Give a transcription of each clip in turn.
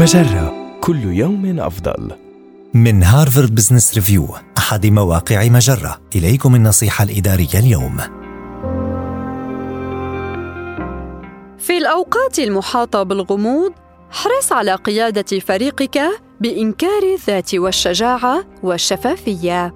مجرة كل يوم أفضل. من Harvard Business Review أحد مواقع مجرة. إليكم النصيحة الإدارية اليوم. في الأوقات المحاطة بالغموض احرص على قيادة فريقك بإنكار الذات والشجاعة والشفافية.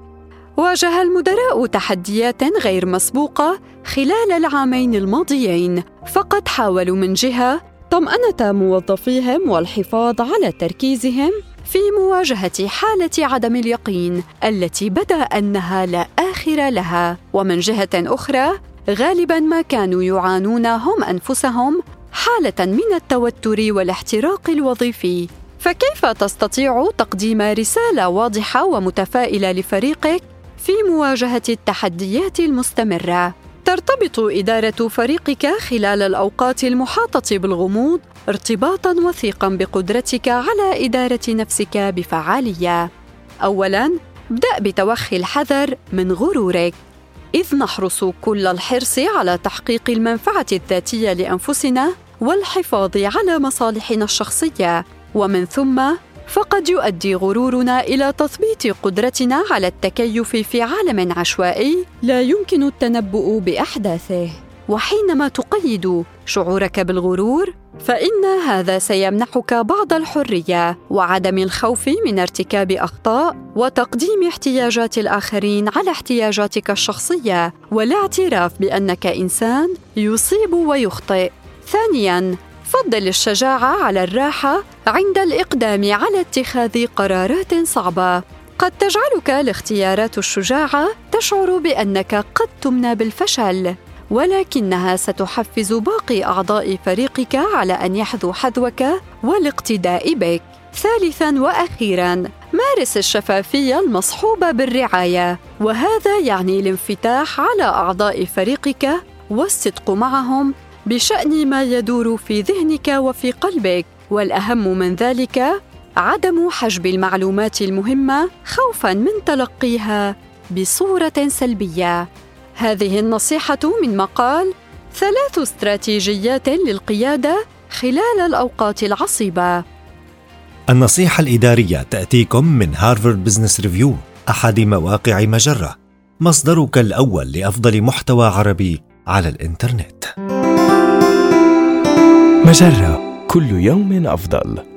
واجه المدراء تحديات غير مسبوقة خلال العامين الماضيين فقد حاولوا من جهة طمأنة موظفيهم والحفاظ على تركيزهم في مواجهة حالة عدم اليقين التي بدا أنها لا آخر لها، ومن جهة أخرى غالبا ما كانوا يعانون هم أنفسهم حالة من التوتر والاحتراق الوظيفي. فكيف تستطيع تقديم رسالة واضحة ومتفائلة لفريقك في مواجهة التحديات المستمرة؟ ترتبط إدارة فريقك خلال الأوقات المحاطة بالغموض ارتباطا وثيقا بقدرتك على إدارة نفسك بفعالية. أولاً، ابدأ بتوخي الحذر من غرورك، إذ نحرص كل الحرص على تحقيق المنفعة الذاتية لأنفسنا والحفاظ على مصالحنا الشخصية، ومن ثم فقد يؤدي غرورنا إلى تثبيت قدرتنا على التكيف في عالم عشوائي لا يمكن التنبؤ بأحداثه. وحينما تقيد شعورك بالغرور فإن هذا سيمنحك بعض الحرية وعدم الخوف من ارتكاب أخطاء وتقديم احتياجات الآخرين على احتياجاتك الشخصية والاعتراف بأنك إنسان يصيب ويخطئ. ثانيا فضل الشجاعة على الراحة عند الإقدام على اتخاذ قرارات صعبة. قد تجعلك الاختيارات الشجاعة تشعر بأنك قد تمنى بالفشل ولكنها ستحفز باقي أعضاء فريقك على أن يحذوا حذوك والاقتداء بك. ثالثا وأخيرا مارس الشفافية المصحوبة بالرعاية وهذا يعني الانفتاح على أعضاء فريقك والصدق معهم. بشأن ما يدور في ذهنك وفي قلبك والأهم من ذلك عدم حجب المعلومات المهمة خوفا من تلقيها بصورة سلبية. هذه النصيحة من مقال ثلاث استراتيجيات للقيادة خلال الأوقات العصيبة. النصيحة الإدارية تأتيكم من Harvard Business Review أحد مواقع مجرة. مصدرك الأول لأفضل محتوى عربي على الإنترنت. مجرة كل يوم أفضل.